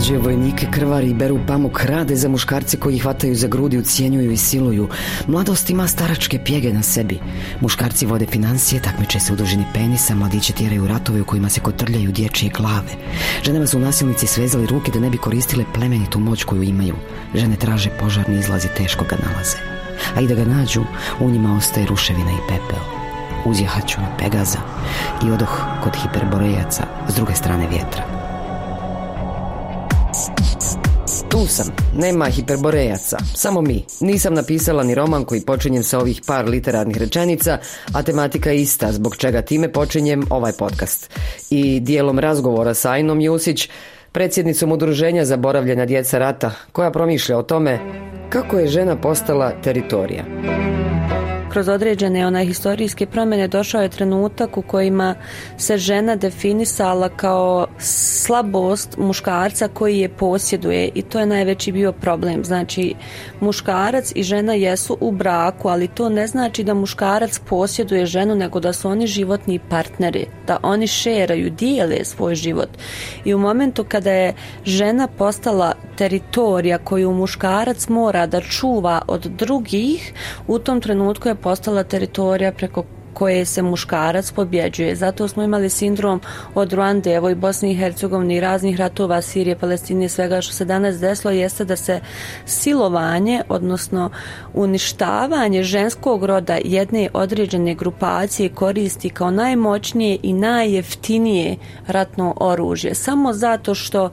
Mlađe vojnike, krvari i beru pamuk, rade za muškarce koji ih hvataju za grudi, ucijenjuju i siluju. Mladost ima staračke pjege na sebi. Muškarci vode financije, takmiče se u dužini penisa, mladiće tjeraju ratove u kojima se kotrljaju dječje glave. Ženama su nasilnici svezali ruke da ne bi koristile plemenitu moć koju imaju. Žene traže požarni izlazi, teško ga nalaze. A i da ga nađu, u njima ostaje ruševina i pepeo. Uzjahaću na Pegaza i odoh kod hiperborejaca s druge strane vjetra. Tu sam, nema hiperborejaca, samo mi. Nisam napisala ni roman koji počinjem sa ovih par literarnih rečenica, a tematika je ista, zbog čega time počinjem ovaj podcast. I dijelom razgovora sa Ajnom Jusić, predsjednicom udruženja zaboravljena djeca rata, koja promišlja o tome kako je žena postala teritorija kroz određene onaj historijske promjene došao je trenutak u kojima se žena definisala kao slabost muškarca koji je posjeduje i to je najveći bio problem. Znači, muškarac i žena jesu u braku, ali to ne znači da muškarac posjeduje ženu, nego da su oni životni partneri, da oni šeraju, dijele svoj život. I u momentu kada je žena postala teritorija koju muškarac mora da čuva od drugih, u tom trenutku je postala teritorija preko koje se muškarac pobjeđuje. Zato smo imali sindrom od Ruande, evo i Bosni i Hercegovini i raznih ratova Sirije, Palestine, svega što se danas desilo jeste da se silovanje, odnosno uništavanje ženskog roda jedne određene grupacije koristi kao najmoćnije i najjeftinije ratno oružje. Samo zato što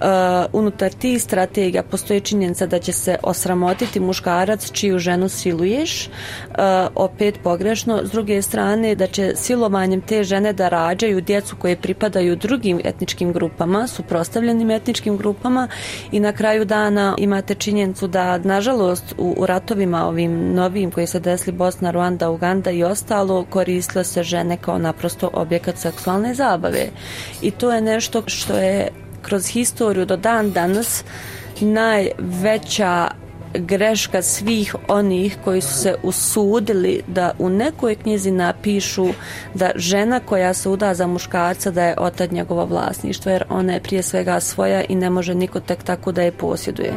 Uh, unutar tih strategija postoji činjenica da će se osramotiti muškarac čiju ženu siluješ, uh, opet pogrešno. S druge strane, da će silovanjem te žene da rađaju djecu koje pripadaju drugim etničkim grupama, suprostavljenim etničkim grupama i na kraju dana imate činjenicu da, nažalost, u, u ratovima ovim novim koji se desili Bosna, Ruanda, Uganda i ostalo, koristile se žene kao naprosto objekat seksualne zabave. I to je nešto što je kroz historiju do dan danas najveća greška svih onih koji su se usudili da u nekoj knjizi napišu da žena koja se uda za muškarca da je otad njegovo vlasništvo jer ona je prije svega svoja i ne može niko tek tako da je posjeduje.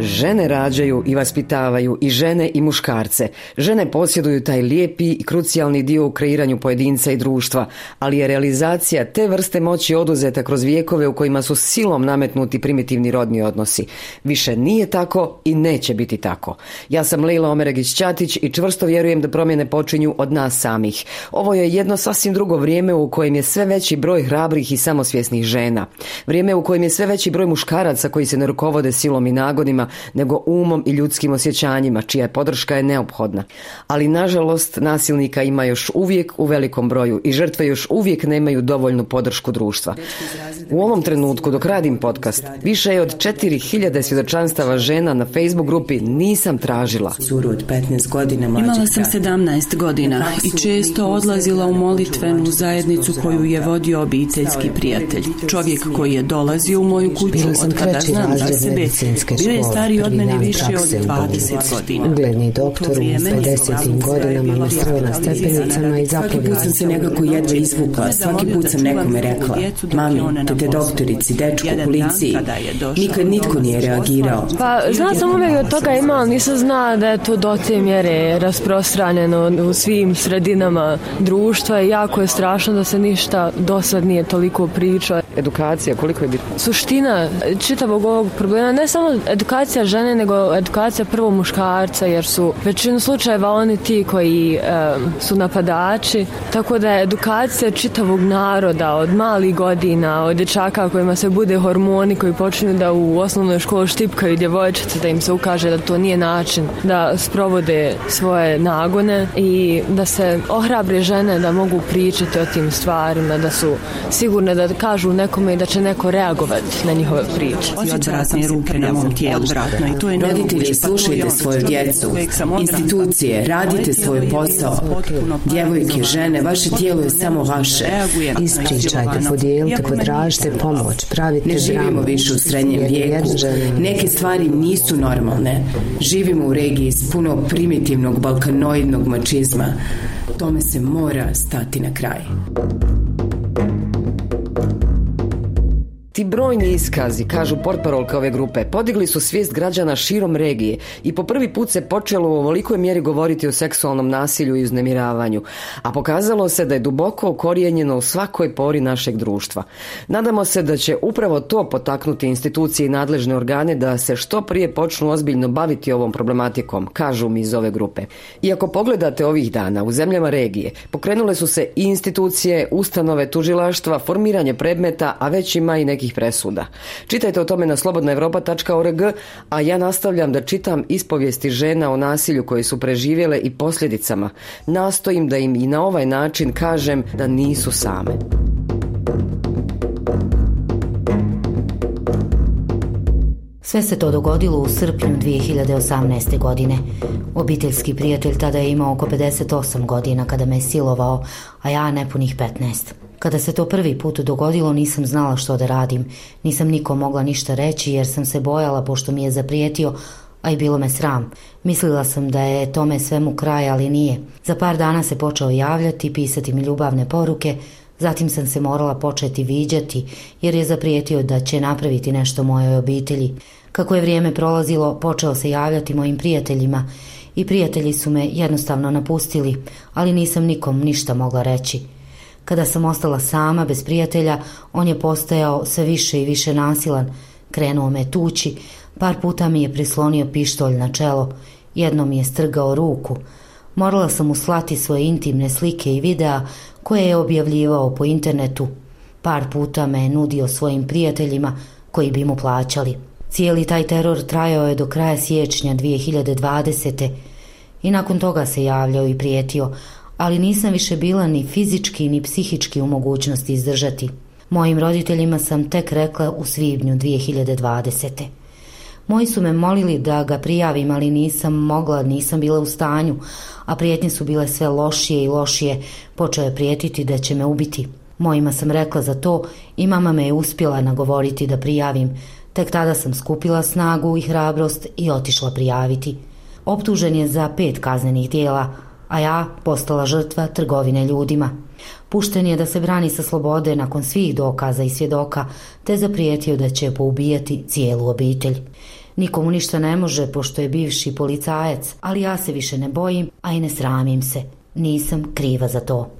Žene rađaju i vaspitavaju i žene i muškarce. Žene posjeduju taj lijepi i krucijalni dio u kreiranju pojedinca i društva, ali je realizacija te vrste moći oduzeta kroz vijekove u kojima su silom nametnuti primitivni rodni odnosi. Više nije tako i neće biti tako. Ja sam Leila Omeregić-Ćatić i čvrsto vjerujem da promjene počinju od nas samih. Ovo je jedno sasvim drugo vrijeme u kojem je sve veći broj hrabrih i samosvjesnih žena. Vrijeme u kojem je sve veći broj muškaraca koji se ne rukovode silom i nego umom i ljudskim osjećanjima, čija podrška je neophodna. Ali, nažalost, nasilnika ima još uvijek u velikom broju i žrtve još uvijek nemaju dovoljnu podršku društva. U ovom trenutku, dok radim podcast, više je od 4000 svjedočanstava žena na Facebook grupi nisam tražila. Imala sam 17 godina i često odlazila u molitvenu zajednicu koju je vodio obiteljski prijatelj. Čovjek koji je dolazio u moju kuću od kada znam za sebe. Bio je stariji od mene više od 20 godina. Ugledni doktor u 50. godinama me sreo na stepenicama i zapovjela. Svaki put sam se nekako jedva izvukla, svaki put sam nekome rekla, mami, tete doktorici, dečku, policiji, nikad nitko nije reagirao. Pa, zna sam uvijek od toga ima, ali nisam zna da je to do te mjere rasprostranjeno u svim sredinama društva i jako je strašno da se ništa do sad nije toliko pričao. Edukacija, koliko je bitno? Suština e, čitavog ovog problema, ne samo edukacija žene nego edukacija prvo muškarca jer su većinu slučajeva oni ti koji e, su napadači tako da je edukacija čitavog naroda od malih godina od dječaka kojima se bude hormoni koji počinju da u osnovnoj školi štipkaju djevojčice da im se ukaže da to nije način da sprovode svoje nagone i da se ohrabre žene da mogu pričati o tim stvarima da su sigurne da kažu nekome i da će neko reagovati na njihove priče Osjećati ruke na mom tijelu odvratno i to je Roditelji, slušajte svoju djecu, institucije, radite svoj posao. Djevojke, žene, vaše tijelo je samo vaše. Ispričajte, podijelite, podražite pomoć, pravite Ne živimo više u srednjem vijeku. Neke stvari nisu normalne. Živimo u regiji s puno primitivnog balkanoidnog mačizma. Tome se mora stati na kraj. Ti brojni iskazi, kažu portparolka ove grupe, podigli su svijest građana širom regije i po prvi put se počelo u ovolikoj mjeri govoriti o seksualnom nasilju i uznemiravanju, a pokazalo se da je duboko okorijenjeno u svakoj pori našeg društva. Nadamo se da će upravo to potaknuti institucije i nadležne organe da se što prije počnu ozbiljno baviti ovom problematikom, kažu mi iz ove grupe. I ako pogledate ovih dana u zemljama regije, pokrenule su se i institucije, ustanove, tužilaštva, formiranje predmeta, a već ima i nekih presuda. Čitajte o tome na slobodnaevropa.org, a ja nastavljam da čitam ispovijesti žena o nasilju koje su preživjele i posljedicama. Nastojim da im i na ovaj način kažem da nisu same. Sve se to dogodilo u srpnju 2018. godine. Obiteljski prijatelj tada je imao oko 58 godina kada me je silovao, a ja nepunih 15. Kada se to prvi put dogodilo nisam znala što da radim. Nisam nikom mogla ništa reći jer sam se bojala pošto mi je zaprijetio, a i bilo me sram. Mislila sam da je tome svemu kraj, ali nije. Za par dana se počeo javljati, pisati mi ljubavne poruke, zatim sam se morala početi viđati jer je zaprijetio da će napraviti nešto mojoj obitelji. Kako je vrijeme prolazilo, počeo se javljati mojim prijateljima i prijatelji su me jednostavno napustili, ali nisam nikom ništa mogla reći. Kada sam ostala sama, bez prijatelja, on je postajao sve više i više nasilan. Krenuo me tući, par puta mi je prislonio pištolj na čelo, jedno mi je strgao ruku. Morala sam uslati svoje intimne slike i videa koje je objavljivao po internetu. Par puta me je nudio svojim prijateljima koji bi mu plaćali. Cijeli taj teror trajao je do kraja siječnja 2020. I nakon toga se javljao i prijetio, ali nisam više bila ni fizički ni psihički u mogućnosti izdržati. Mojim roditeljima sam tek rekla u svibnju 2020. Moji su me molili da ga prijavim, ali nisam mogla, nisam bila u stanju, a prijetnje su bile sve lošije i lošije, počeo je prijetiti da će me ubiti. Mojima sam rekla za to i mama me je uspjela nagovoriti da prijavim. Tek tada sam skupila snagu i hrabrost i otišla prijaviti. Optužen je za pet kaznenih dijela, a ja postala žrtva trgovine ljudima. Pušten je da se brani sa slobode nakon svih dokaza i svjedoka, te zaprijetio da će poubijati cijelu obitelj. Nikomu ništa ne može, pošto je bivši policajac, ali ja se više ne bojim, a i ne sramim se. Nisam kriva za to.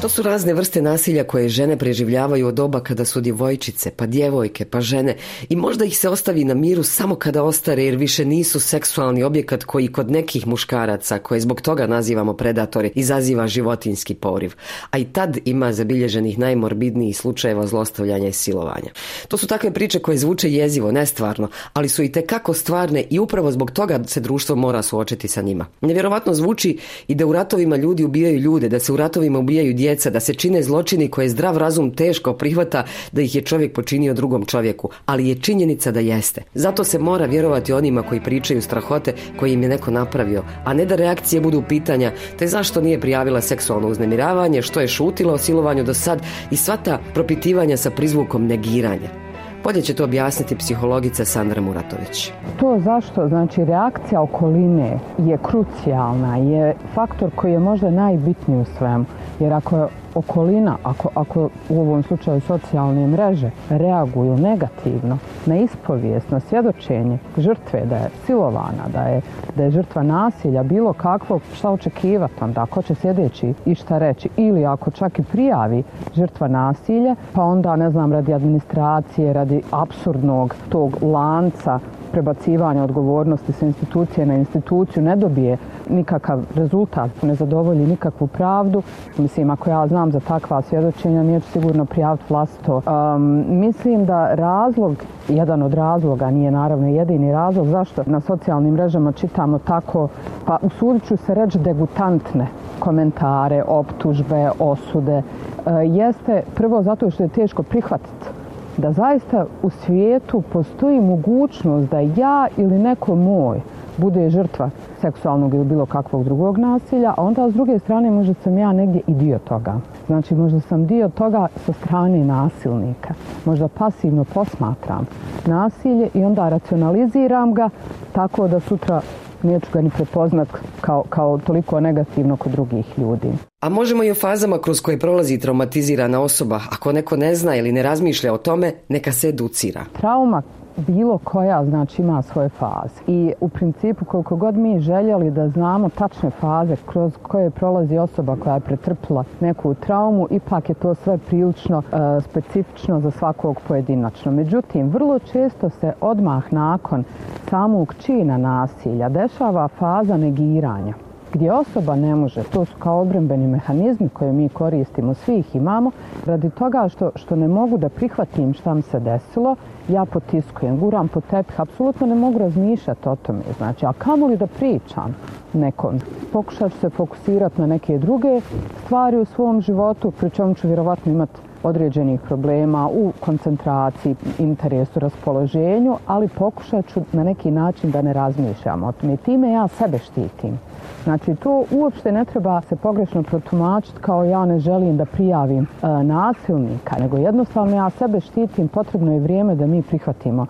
To su razne vrste nasilja koje žene preživljavaju od doba kada su djevojčice, pa djevojke, pa žene i možda ih se ostavi na miru samo kada ostare jer više nisu seksualni objekat koji kod nekih muškaraca, koje zbog toga nazivamo predatori, izaziva životinski poriv. A i tad ima zabilježenih najmorbidnijih slučajeva zlostavljanja i silovanja. To su takve priče koje zvuče jezivo, nestvarno, ali su i kako stvarne i upravo zbog toga se društvo mora suočiti sa njima. Nevjerovatno zvuči i da u ratovima ljudi ubijaju ljude, da se u ratovima ubijaju djeca djeca, da se čine zločini koje zdrav razum teško prihvata da ih je čovjek počinio drugom čovjeku, ali je činjenica da jeste. Zato se mora vjerovati onima koji pričaju strahote koji im je neko napravio, a ne da reakcije budu pitanja te zašto nije prijavila seksualno uznemiravanje, što je šutila o silovanju do sad i sva ta propitivanja sa prizvukom negiranja. Bolje će to objasniti psihologica Sandra Muratović. To zašto, znači reakcija okoline je krucijalna, je faktor koji je možda najbitniji u svemu. Jer ako okolina, ako, ako u ovom slučaju socijalne mreže reaguju negativno na ispovijest, na svjedočenje žrtve da je silovana, da je, da je žrtva nasilja, bilo kakvo, šta očekivati onda, ako će sljedeći i šta reći, ili ako čak i prijavi žrtva nasilja, pa onda, ne znam, radi administracije, radi absurdnog tog lanca prebacivanja odgovornosti sa institucije na instituciju ne dobije nikakav rezultat, ne zadovolji nikakvu pravdu. Mislim, ako ja znam za takva svjedočenja, nije sigurno prijaviti vlastito. Um, mislim da razlog, jedan od razloga, nije naravno jedini razlog, zašto na socijalnim mrežama čitamo tako, pa usudit ću se reći degutantne komentare, optužbe, osude, uh, jeste prvo zato što je teško prihvatiti da zaista u svijetu postoji mogućnost da ja ili neko moj bude žrtva seksualnog ili bilo kakvog drugog nasilja, a onda s druge strane možda sam ja negdje i dio toga. Znači možda sam dio toga sa strane nasilnika. Možda pasivno posmatram nasilje i onda racionaliziram ga tako da sutra neću ga ni prepoznat kao, kao toliko negativno kod drugih ljudi. A možemo i o fazama kroz koje prolazi traumatizirana osoba. Ako neko ne zna ili ne razmišlja o tome, neka se educira. Trauma bilo koja znači ima svoje faze i u principu koliko god mi željeli da znamo tačne faze kroz koje prolazi osoba koja je pretrpila neku traumu ipak je to sve prilično e, specifično za svakog pojedinačno. Međutim, vrlo često se odmah nakon samog čina nasilja dešava faza negiranja gdje osoba ne može, to su kao obrembeni mehanizmi koje mi koristimo, svi ih imamo, radi toga što, što ne mogu da prihvatim šta mi se desilo, ja potiskujem, guram po tepih, apsolutno ne mogu razmišljati o tome. Znači, a kamo li da pričam nekom? Pokušat ću se fokusirati na neke druge stvari u svom životu, pri čemu ću vjerovatno imati određenih problema u koncentraciji, interesu, raspoloženju, ali pokušat ću na neki način da ne razmišljam o tome. Time ja sebe štitim. Znači, to uopšte ne treba se pogrešno protumačiti kao ja ne želim da prijavim e, nasilnika, nego jednostavno ja sebe štitim, potrebno je vrijeme da mi prihvatimo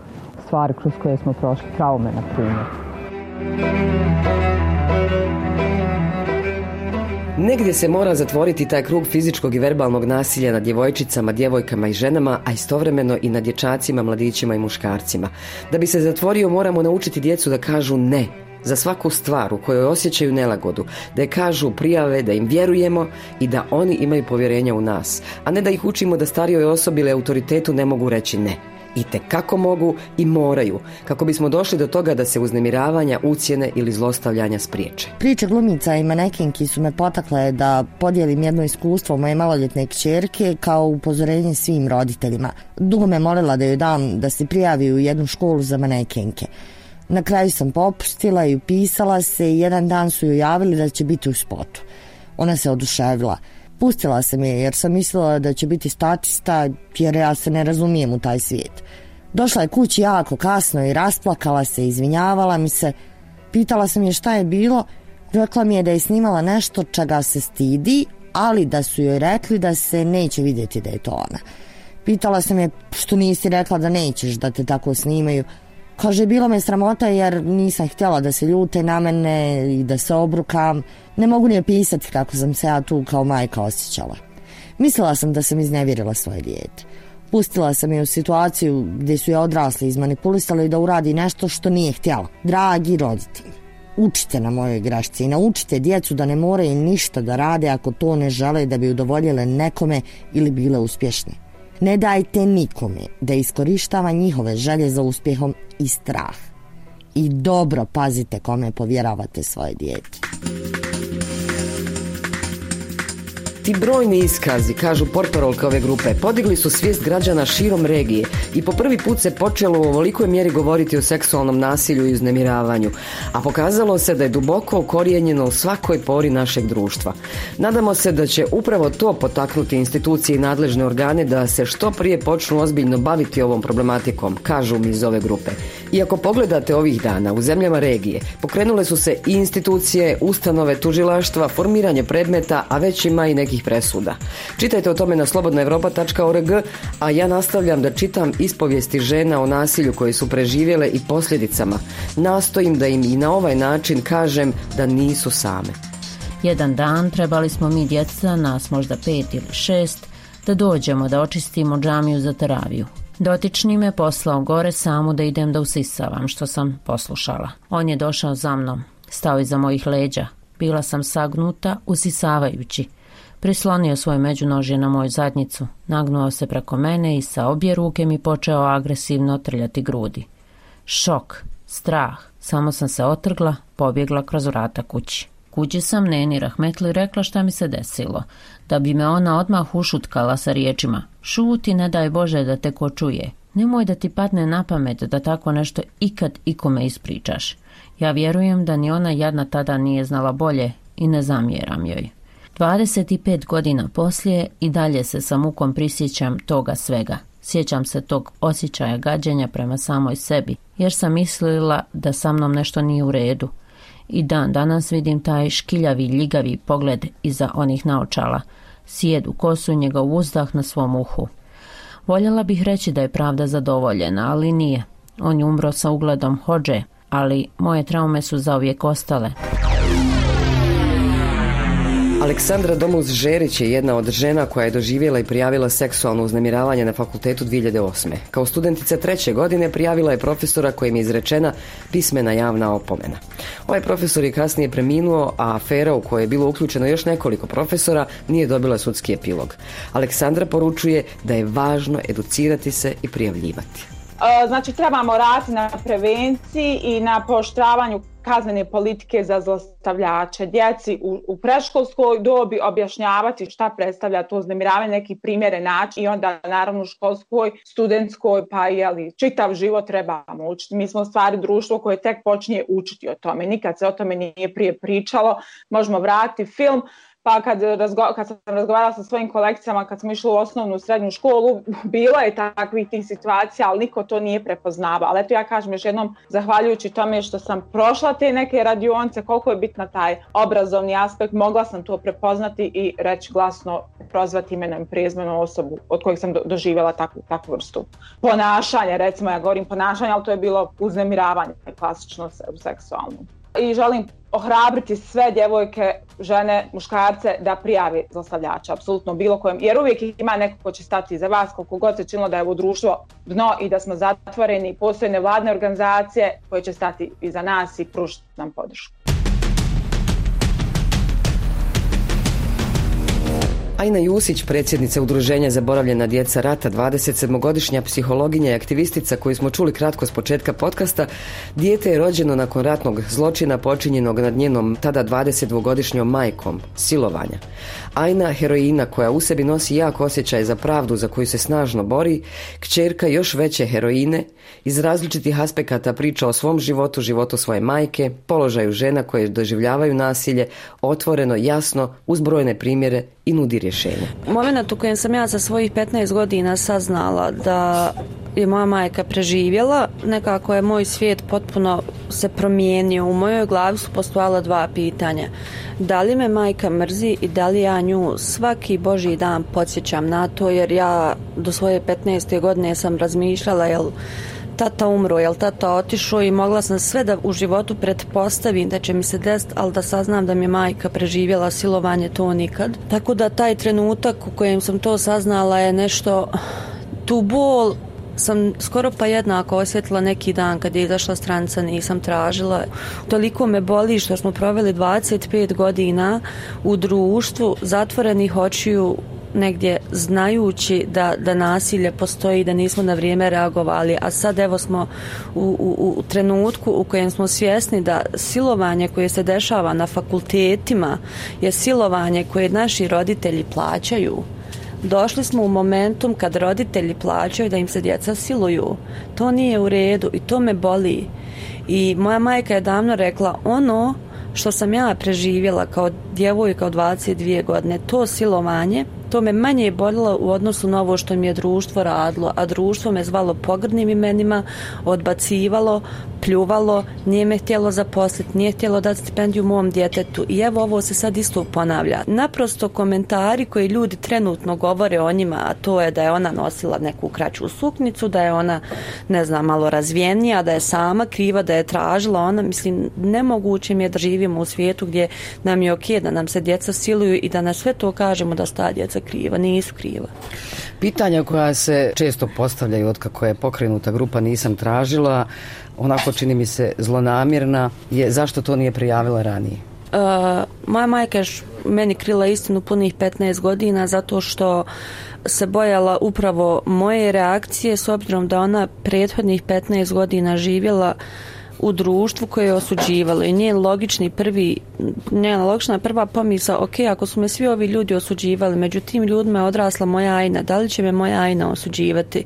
stvari kroz koje smo prošli, traume, na primjer. Negdje se mora zatvoriti taj krug fizičkog i verbalnog nasilja nad djevojčicama, djevojkama i ženama, a istovremeno i nad dječacima, mladićima i muškarcima. Da bi se zatvorio moramo naučiti djecu da kažu ne, za svaku stvar u kojoj osjećaju nelagodu, da je kažu prijave, da im vjerujemo i da oni imaju povjerenja u nas, a ne da ih učimo da starijoj osobi ili autoritetu ne mogu reći ne. I te kako mogu i moraju, kako bismo došli do toga da se uznemiravanja, ucijene ili zlostavljanja spriječe. Priče glumica i manekinki su me potakle da podijelim jedno iskustvo moje maloljetne kćerke kao upozorenje svim roditeljima. Dugo me molila da joj dam da se prijavi u jednu školu za manekenke. Na kraju sam popustila i upisala se i jedan dan su joj javili da će biti u spotu. Ona se oduševila. Pustila sam je jer sam mislila da će biti statista jer ja se ne razumijem u taj svijet. Došla je kući jako kasno i rasplakala se, izvinjavala mi se. Pitala sam je šta je bilo. Rekla mi je da je snimala nešto čega se stidi, ali da su joj rekli da se neće vidjeti da je to ona. Pitala sam je što nisi rekla da nećeš da te tako snimaju. Kaže, bilo me sramota jer nisam htjela da se ljute na mene i da se obrukam. Ne mogu ni opisati kako sam se ja tu kao majka osjećala. Mislila sam da sam iznevjerila svoje dijete. Pustila sam je u situaciju gdje su je odrasli izmanipulisali da uradi nešto što nije htjela. Dragi roditelji, učite na mojoj grašci i naučite djecu da ne moraju ništa da rade ako to ne žele da bi udovoljile nekome ili bile uspješne. Ne dajte nikome da iskorištava njihove želje za uspjehom i strah. I dobro pazite kome povjeravate svoje dijete. Ti brojni iskazi, kažu portorolke ove grupe, podigli su svijest građana širom regije i po prvi put se počelo u ovolikoj mjeri govoriti o seksualnom nasilju i uznemiravanju, a pokazalo se da je duboko ukorijenjeno u svakoj pori našeg društva. Nadamo se da će upravo to potaknuti institucije i nadležne organe da se što prije počnu ozbiljno baviti ovom problematikom, kažu mi iz ove grupe. Iako pogledate ovih dana u zemljama regije, pokrenule su se i institucije, ustanove, tužilaštva, formiranje predmeta, a već ima i nekih presuda. Čitajte o tome na slobodnaevropa.org, a ja nastavljam da čitam ispovijesti žena o nasilju koje su preživjele i posljedicama. Nastojim da im i na ovaj način kažem da nisu same. Jedan dan trebali smo mi djeca, nas možda pet ili šest, da dođemo da očistimo džamiju za teraviju. Dotični me poslao gore samu da idem da usisavam, što sam poslušala. On je došao za mnom, stao iza mojih leđa. Bila sam sagnuta, usisavajući. Prislonio svoje međunožje na moju zadnjicu, nagnuo se preko mene i sa obje ruke mi počeo agresivno trljati grudi. Šok, strah, samo sam se otrgla, pobjegla kroz vrata kući. Kući sam Neni Rahmetli rekla šta mi se desilo, da bi me ona odmah ušutkala sa riječima Šuti, ne daj Bože da te ko čuje. Nemoj da ti padne na pamet da tako nešto ikad ikome ispričaš. Ja vjerujem da ni ona jadna tada nije znala bolje i ne zamjeram joj. 25 godina poslije i dalje se sa mukom prisjećam toga svega. Sjećam se tog osjećaja gađenja prema samoj sebi, jer sam mislila da sa mnom nešto nije u redu. I dan danas vidim taj škiljavi, ljigavi pogled iza onih naočala. Sjedu kosu njegov uzdah na svom uhu. Voljela bih reći da je pravda zadovoljena, ali nije. On je umro sa ugledom hođe, ali moje traume su zauvijek ostale. Aleksandra Domuz Žerić je jedna od žena koja je doživjela i prijavila seksualno uznemiravanje na fakultetu 2008. Kao studentica treće godine prijavila je profesora kojim je izrečena pismena javna opomena. Ovaj profesor je kasnije preminuo, a afera u kojoj je bilo uključeno još nekoliko profesora nije dobila sudski epilog. Aleksandra poručuje da je važno educirati se i prijavljivati. Znači trebamo raditi na prevenciji i na poštravanju kaznene politike za zlostavljače. Djeci u, u preškolskoj dobi objašnjavati šta predstavlja to uznemiravanje, neki primjere način i onda naravno u školskoj, studentskoj, pa jeli, čitav život trebamo učiti. Mi smo stvari društvo koje tek počinje učiti o tome. Nikad se o tome nije prije pričalo. Možemo vratiti film, pa kad, razgo, kad sam razgovarala sa svojim kolekcijama, kad smo išli u osnovnu srednju školu, bilo je takvih tih situacija, ali niko to nije prepoznava. Ali eto ja kažem još jednom, zahvaljujući tome što sam prošla te neke radionce, koliko je bitna taj obrazovni aspekt, mogla sam to prepoznati i reći glasno, prozvati imenom prijezmenom osobu od kojih sam doživjela takvu, takvu vrstu ponašanja, recimo ja govorim ponašanja, ali to je bilo uznemiravanje, klasično seksualno. I želim ohrabriti sve djevojke, žene, muškarce da prijavi zlostavljača, apsolutno bilo kojem, jer uvijek ima neko ko će stati za vas, koliko god se činilo da je ovo društvo dno i da smo zatvoreni, postoje nevladne organizacije koje će stati iza nas i pružiti nam podršku. Ajna Jusić, predsjednica Udruženja Zaboravljena djeca rata, 27-godišnja psihologinja i aktivistica koju smo čuli kratko s početka podcasta, dijete je rođeno nakon ratnog zločina počinjenog nad njenom tada 22-godišnjom majkom, silovanja. Ajna, heroina koja u sebi nosi jak osjećaj za pravdu za koju se snažno bori, kćerka još veće heroine, iz različitih aspekata priča o svom životu, životu svoje majke, položaju žena koje doživljavaju nasilje, otvoreno, jasno, uz brojne primjere i nudi rješenje. Moment u kojem sam ja za svojih 15 godina saznala da je moja majka preživjela, nekako je moj svijet potpuno se promijenio. U mojoj glavi su postojala dva pitanja. Da li me majka mrzi i da li ja nju svaki boži dan podsjećam na to, jer ja do svoje 15. godine sam razmišljala jel tata umro, jel tata otišao i mogla sam sve da u životu pretpostavim da će mi se desiti, ali da saznam da mi je majka preživjela silovanje, to nikad. Tako da taj trenutak u kojem sam to saznala je nešto, tu bol sam skoro pa jednako osjetila neki dan kad je izašla stranca, nisam tražila. Toliko me boli što smo proveli 25 godina u društvu zatvorenih očiju negdje znajući da, da nasilje postoji da nismo na vrijeme reagovali. A sad evo smo u, u, u trenutku u kojem smo svjesni da silovanje koje se dešava na fakultetima je silovanje koje naši roditelji plaćaju. Došli smo u momentum kad roditelji plaćaju da im se djeca siluju. To nije u redu i to me boli. I moja majka je davno rekla ono što sam ja preživjela kao djevojka od 22 godine to silovanje to me manje je boljelo u odnosu na ovo što mi je društvo radilo, a društvo me zvalo pogrdnim imenima, odbacivalo, pljuvalo, nije me htjelo zaposliti, nije htjelo dati stipendiju mom djetetu i evo ovo se sad isto ponavlja. Naprosto komentari koji ljudi trenutno govore o njima, a to je da je ona nosila neku kraću suknicu, da je ona, ne znam, malo razvijenija, da je sama kriva, da je tražila ona, mislim, nemoguće mi je da živimo u svijetu gdje nam je ok da nam se djeca siluju i da na sve to kažemo da sta djeca kriva, nisu kriva. Pitanja koja se često postavljaju od kako je pokrenuta grupa Nisam tražila, onako čini mi se zlonamjerna, je zašto to nije prijavila ranije? Uh, moja majka je meni krila istinu punih 15 godina zato što se bojala upravo moje reakcije s obzirom da ona prethodnih 15 godina živjela uh, u društvu koje je osuđivalo i njen logični prvi njena logična prva pomisa ok, ako su me svi ovi ljudi osuđivali među tim ljudima je odrasla moja ajna da li će me moja ajna osuđivati?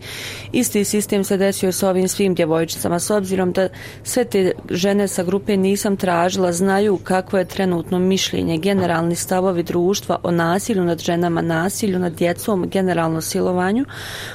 Isti sistem se desio s ovim svim djevojčicama. S obzirom da sve te žene sa grupe nisam tražila znaju kako je trenutno mišljenje. Generalni stavovi društva o nasilju nad ženama nasilju nad djecom generalno silovanju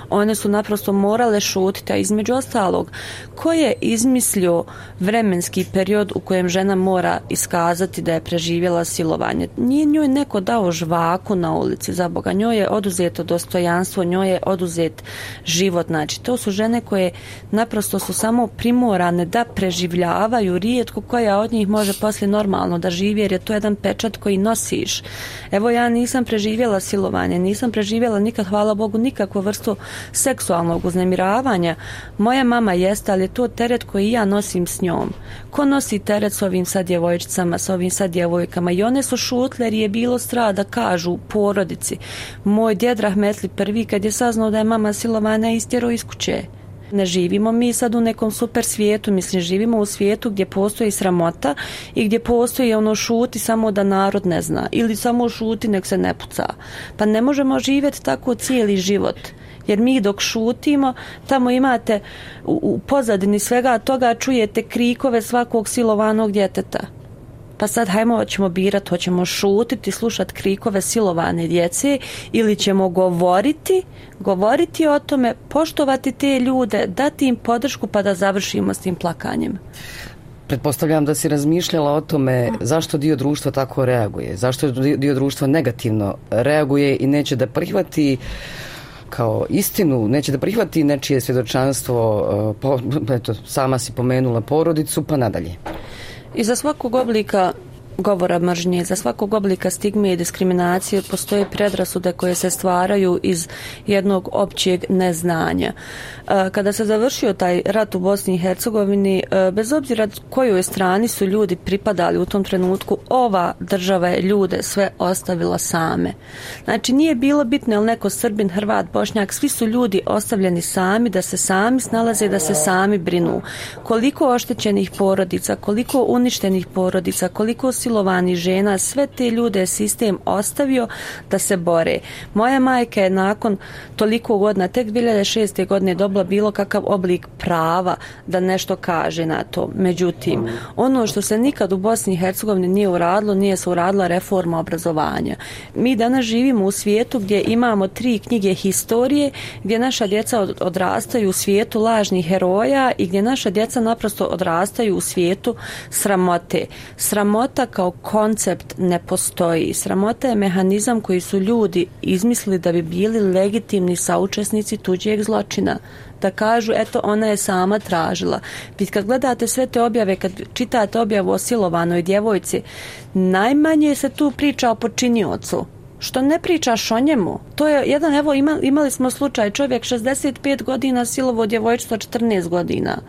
one su naprosto morale šutiti a između ostalog ko je izmislio vremenski period u kojem žena mora iskazati da je preživjela silovanje. Nije njoj neko dao žvaku na ulici za Boga, njoj je oduzeto dostojanstvo, njoj je oduzet život. Znači, to su žene koje naprosto su samo primorane da preživljavaju, rijetko koja od njih može poslije normalno da živi, jer je to jedan pečat koji nosiš. Evo ja nisam preživjela silovanje, nisam preživjela nikad, hvala Bogu, nikakvu vrstu seksualnog uznemiravanja. Moja mama jeste, ali je to teret koji ja nosim s njom. Ko nosi teret s ovim sad djevojčicama, s ovim sad djevojkama? I one su šutle jer je bilo strada da kažu porodici. Moj djed Rahmetli prvi kad je saznao da je mama silovana istjero iz kuće. Ne živimo mi sad u nekom super svijetu, mislim živimo u svijetu gdje postoji sramota i gdje postoji ono šuti samo da narod ne zna ili samo šuti nek se ne puca. Pa ne možemo živjeti tako cijeli život jer mi dok šutimo, tamo imate u, u pozadini svega toga čujete krikove svakog silovanog djeteta. Pa sad hajmo, hoćemo birat, hoćemo šutiti, slušati krikove silovane djece ili ćemo govoriti, govoriti o tome, poštovati te ljude, dati im podršku pa da završimo s tim plakanjem. Pretpostavljam da si razmišljala o tome zašto dio društva tako reaguje, zašto dio društva negativno reaguje i neće da prihvati kao istinu, neće da prihvati nečije svjedočanstvo, e, po, eto, sama si pomenula porodicu, pa nadalje. I za svakog oblika govora mržnje, za svakog oblika stigme i diskriminacije postoje predrasude koje se stvaraju iz jednog općeg neznanja. E, kada se završio taj rat u Bosni i Hercegovini, e, bez obzira kojoj strani su ljudi pripadali u tom trenutku, ova država je ljude sve ostavila same. Znači nije bilo bitno je neko Srbin, Hrvat, Bošnjak, svi su ljudi ostavljeni sami da se sami snalaze i da se sami brinu. Koliko oštećenih porodica, koliko uništenih porodica, koliko si silovani žena, sve te ljude je sistem ostavio da se bore. Moja majka je nakon toliko godina, tek 2006. godine dobila bilo kakav oblik prava da nešto kaže na to. Međutim, ono što se nikad u Bosni i Hercegovini nije uradilo, nije se uradila reforma obrazovanja. Mi danas živimo u svijetu gdje imamo tri knjige historije, gdje naša djeca odrastaju u svijetu lažnih heroja i gdje naša djeca naprosto odrastaju u svijetu sramote. Sramota kao koncept ne postoji. Sramota je mehanizam koji su ljudi izmislili da bi bili legitimni saučesnici tuđeg zločina da kažu eto ona je sama tražila. Vi kad gledate sve te objave, kad čitate objavu o silovanoj djevojci, najmanje se tu priča o počiniocu. Što ne pričaš o njemu? To je jedan, evo imali smo slučaj, čovjek 65 godina silovo djevojčica 14 godina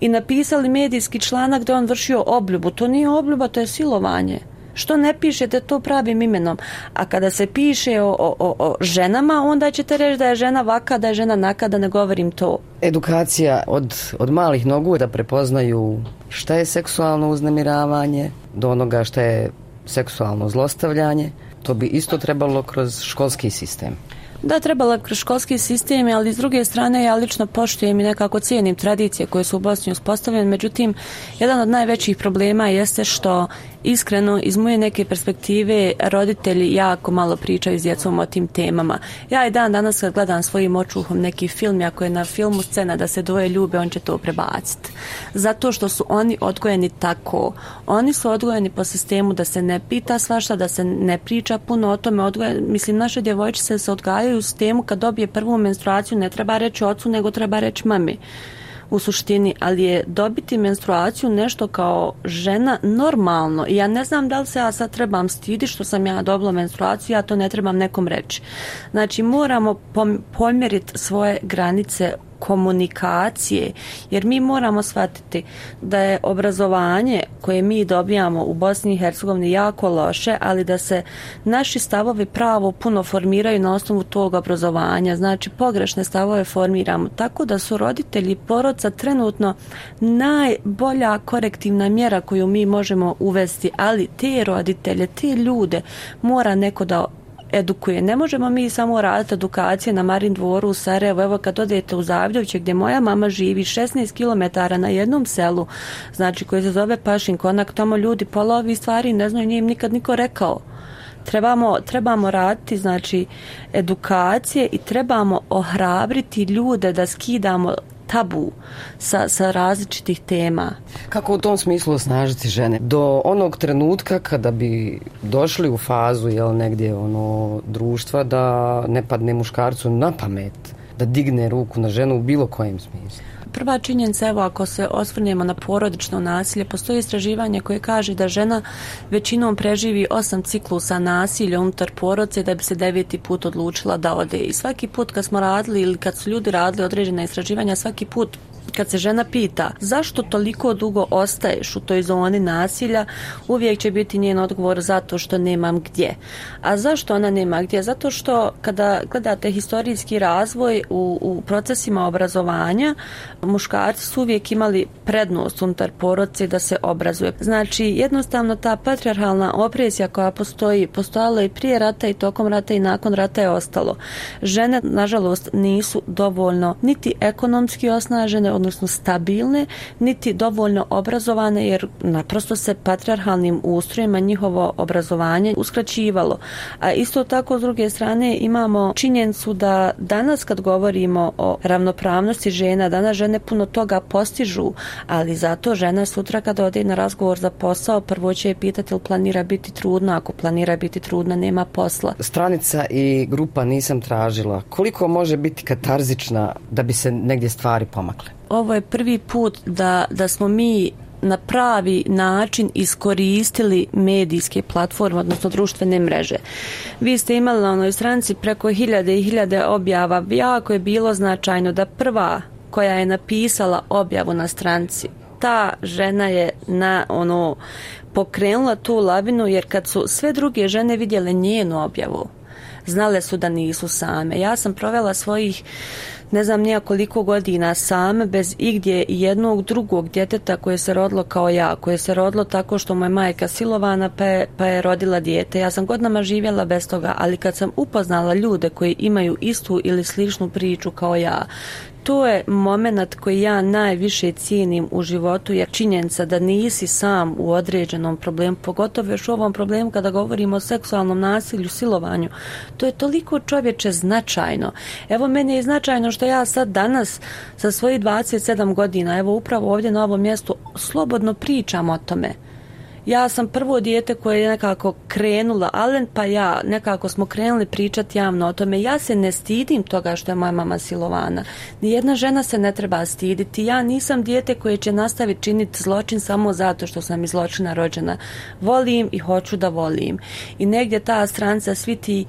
i napisali medijski članak da on vršio obljubu. To nije obljuba, to je silovanje. Što ne pišete to pravim imenom? A kada se piše o, o, o ženama, onda ćete reći da je žena vaka, da je žena naka, da ne govorim to. Edukacija od, od malih nogu da prepoznaju šta je seksualno uznemiravanje, do onoga šta je seksualno zlostavljanje, to bi isto trebalo kroz školski sistem. Da, trebala kroz školski sistem, ali s druge strane ja lično poštujem i nekako cijenim tradicije koje su u Bosni uspostavljene. Međutim, jedan od najvećih problema jeste što iskreno iz moje neke perspektive roditelji jako malo pričaju s djecom o tim temama. Ja i dan danas kad gledam svojim očuhom neki film, ako je na filmu scena da se dvoje ljube, on će to prebaciti. Zato što su oni odgojeni tako. Oni su odgojeni po sistemu da se ne pita svašta, da se ne priča puno o tome. Odgojeni, mislim, naše djevojčice se odgajaju u sistemu kad dobije prvu menstruaciju, ne treba reći ocu, nego treba reći mami u suštini, ali je dobiti menstruaciju nešto kao žena normalno. I ja ne znam da li se ja sad trebam stidi što sam ja dobila menstruaciju, ja to ne trebam nekom reći. Znači, moramo pomjeriti svoje granice komunikacije, jer mi moramo shvatiti da je obrazovanje koje mi dobijamo u Bosni i Hercegovini jako loše, ali da se naši stavovi pravo puno formiraju na osnovu tog obrazovanja, znači pogrešne stavove formiramo, tako da su roditelji poroca trenutno najbolja korektivna mjera koju mi možemo uvesti, ali te roditelje, te ljude mora neko da edukuje. Ne možemo mi samo raditi edukacije na Marin dvoru u Sarajevu. Evo kad odete u Zavljoviće gdje moja mama živi 16 km na jednom selu, znači koji se zove Pašin Konak, tamo ljudi pola ovih stvari ne znaju, nije im nikad niko rekao. Trebamo, trebamo raditi znači edukacije i trebamo ohrabriti ljude da skidamo tabu sa, sa različitih tema. Kako u tom smislu osnažiti žene? Do onog trenutka kada bi došli u fazu jel, negdje ono, društva da ne padne muškarcu na pamet da digne ruku na ženu u bilo kojem smislu. Prva činjenica, evo ako se osvrnemo na porodično nasilje, postoji istraživanje koje kaže da žena većinom preživi osam ciklusa nasilja unutar porodice da bi se deveti put odlučila da ode. I svaki put kad smo radili ili kad su ljudi radili određena istraživanja, svaki put kad se žena pita zašto toliko dugo ostaješ u toj zoni nasilja, uvijek će biti njen odgovor zato što nemam gdje. A zašto ona nema gdje? Zato što kada gledate historijski razvoj u, u procesima obrazovanja, muškarci su uvijek imali prednost unutar porodce da se obrazuje. Znači, jednostavno ta patriarhalna opresija koja postoji, postojala i prije rata i tokom rata i nakon rata je ostalo. Žene, nažalost, nisu dovoljno niti ekonomski osnažene, odnosno stabilne, niti dovoljno obrazovane, jer naprosto se patriarhalnim ustrojima njihovo obrazovanje uskraćivalo. A isto tako, s druge strane, imamo činjenicu da danas kad govorimo o ravnopravnosti žena, danas žene puno toga postižu, ali zato žena sutra kada ode na razgovor za posao, prvo će je pitati ili planira biti trudna, ako planira biti trudna, nema posla. Stranica i grupa nisam tražila. Koliko može biti katarzična da bi se negdje stvari pomakle? Ovo je prvi put da, da smo mi na pravi način iskoristili medijske platforme, odnosno društvene mreže. Vi ste imali na onoj stranci preko hiljade i hiljade objava. Jako je bilo značajno da prva koja je napisala objavu na stranci, ta žena je na ono pokrenula tu lavinu jer kad su sve druge žene vidjele njenu objavu, znale su da nisu same. Ja sam provela svojih ne znam nija koliko godina sam bez igdje jednog drugog djeteta koje se rodilo kao ja, koje se rodilo tako što moja majka silovana pa je, pa je rodila dijete. Ja sam godinama živjela bez toga, ali kad sam upoznala ljude koji imaju istu ili sličnu priču kao ja, to je moment koji ja najviše cijenim u životu jer činjenica da nisi sam u određenom problemu, pogotovo još u ovom problemu kada govorimo o seksualnom nasilju, silovanju, to je toliko čovječe značajno. Evo meni je značajno što ja sad danas sa svojih 27 godina, evo upravo ovdje na ovom mjestu, slobodno pričam o tome ja sam prvo dijete koje je nekako krenula, Alen pa ja, nekako smo krenuli pričati javno o tome. Ja se ne stidim toga što je moja mama silovana. Nijedna žena se ne treba stiditi. Ja nisam dijete koje će nastaviti činiti zločin samo zato što sam iz zločina rođena. Volim i hoću da volim. I negdje ta stranca, svi ti,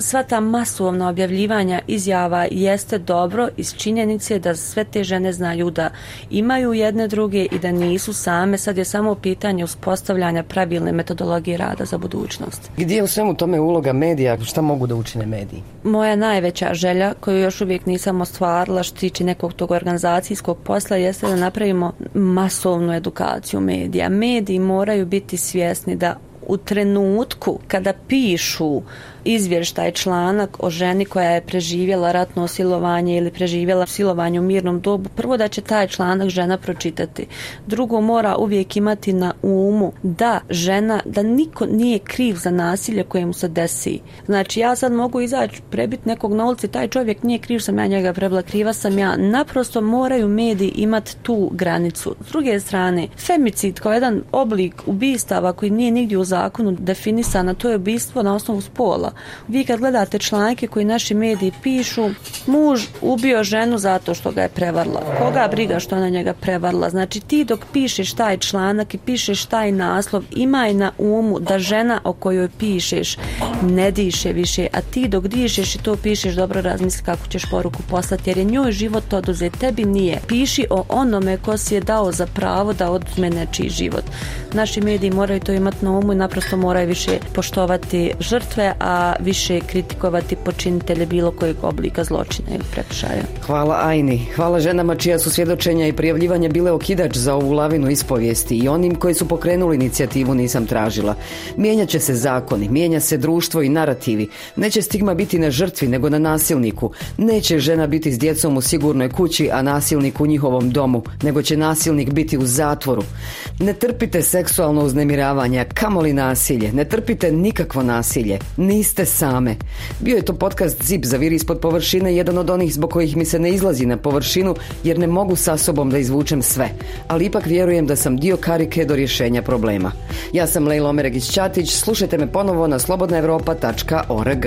sva ta masovna objavljivanja izjava jeste dobro iz činjenice da sve te žene znaju da imaju jedne druge i da nisu same. Sad je samo pitanje uz postavljanja pravilne metodologije rada za budućnost. Gdje je u svemu tome uloga medija? Šta mogu da učine mediji? Moja najveća želja koju još uvijek nisam ostvarila što tiče nekog tog organizacijskog posla jeste da napravimo masovnu edukaciju medija. Mediji moraju biti svjesni da u trenutku kada pišu izvještaj članak o ženi koja je preživjela ratno silovanje ili preživjela silovanje u mirnom dobu, prvo da će taj članak žena pročitati. Drugo mora uvijek imati na umu da žena, da niko nije kriv za nasilje koje mu se desi. Znači ja sad mogu izaći prebit nekog na ulici, taj čovjek nije kriv, sam ja njega prebila, kriva sam ja. Naprosto moraju mediji imati tu granicu. S druge strane, femicid kao jedan oblik ubistava koji nije nigdje u zakonu definisana, to je ubistvo na osnovu spola. Vi kad gledate članke koji naši mediji pišu, muž ubio ženu zato što ga je prevarla. Koga briga što ona njega prevarla? Znači ti dok pišeš taj članak i pišeš taj naslov, imaj na umu da žena o kojoj pišeš ne diše više, a ti dok dišeš i to pišeš, dobro razmisli kako ćeš poruku poslati, jer je njoj život oduze, tebi nije. Piši o onome ko si je dao za pravo da oduzme nečiji život. Naši mediji moraju to imati na umu i naprosto moraju više poštovati žrtve, a više kritikovati počinitelje bilo kojeg oblika zločina ili prekršaja. Hvala Ajni. Hvala ženama čija su svjedočenja i prijavljivanja bile okidač za ovu lavinu ispovijesti i onim koji su pokrenuli inicijativu nisam tražila. Mijenjat će se zakoni, mijenja se društvo i narativi. Neće stigma biti na žrtvi nego na nasilniku. Neće žena biti s djecom u sigurnoj kući, a nasilnik u njihovom domu, nego će nasilnik biti u zatvoru. Ne trpite seksualno uznemiravanje, kamoli nasilje. Ne trpite nikakvo nasilje. Niste same. Bio je to podcast Zip za vir ispod površine, jedan od onih zbog kojih mi se ne izlazi na površinu, jer ne mogu sa sobom da izvučem sve. Ali ipak vjerujem da sam dio karike do rješenja problema. Ja sam Lejla Omeregić Ćatić, slušajte me ponovo na slobodnaevropa.org.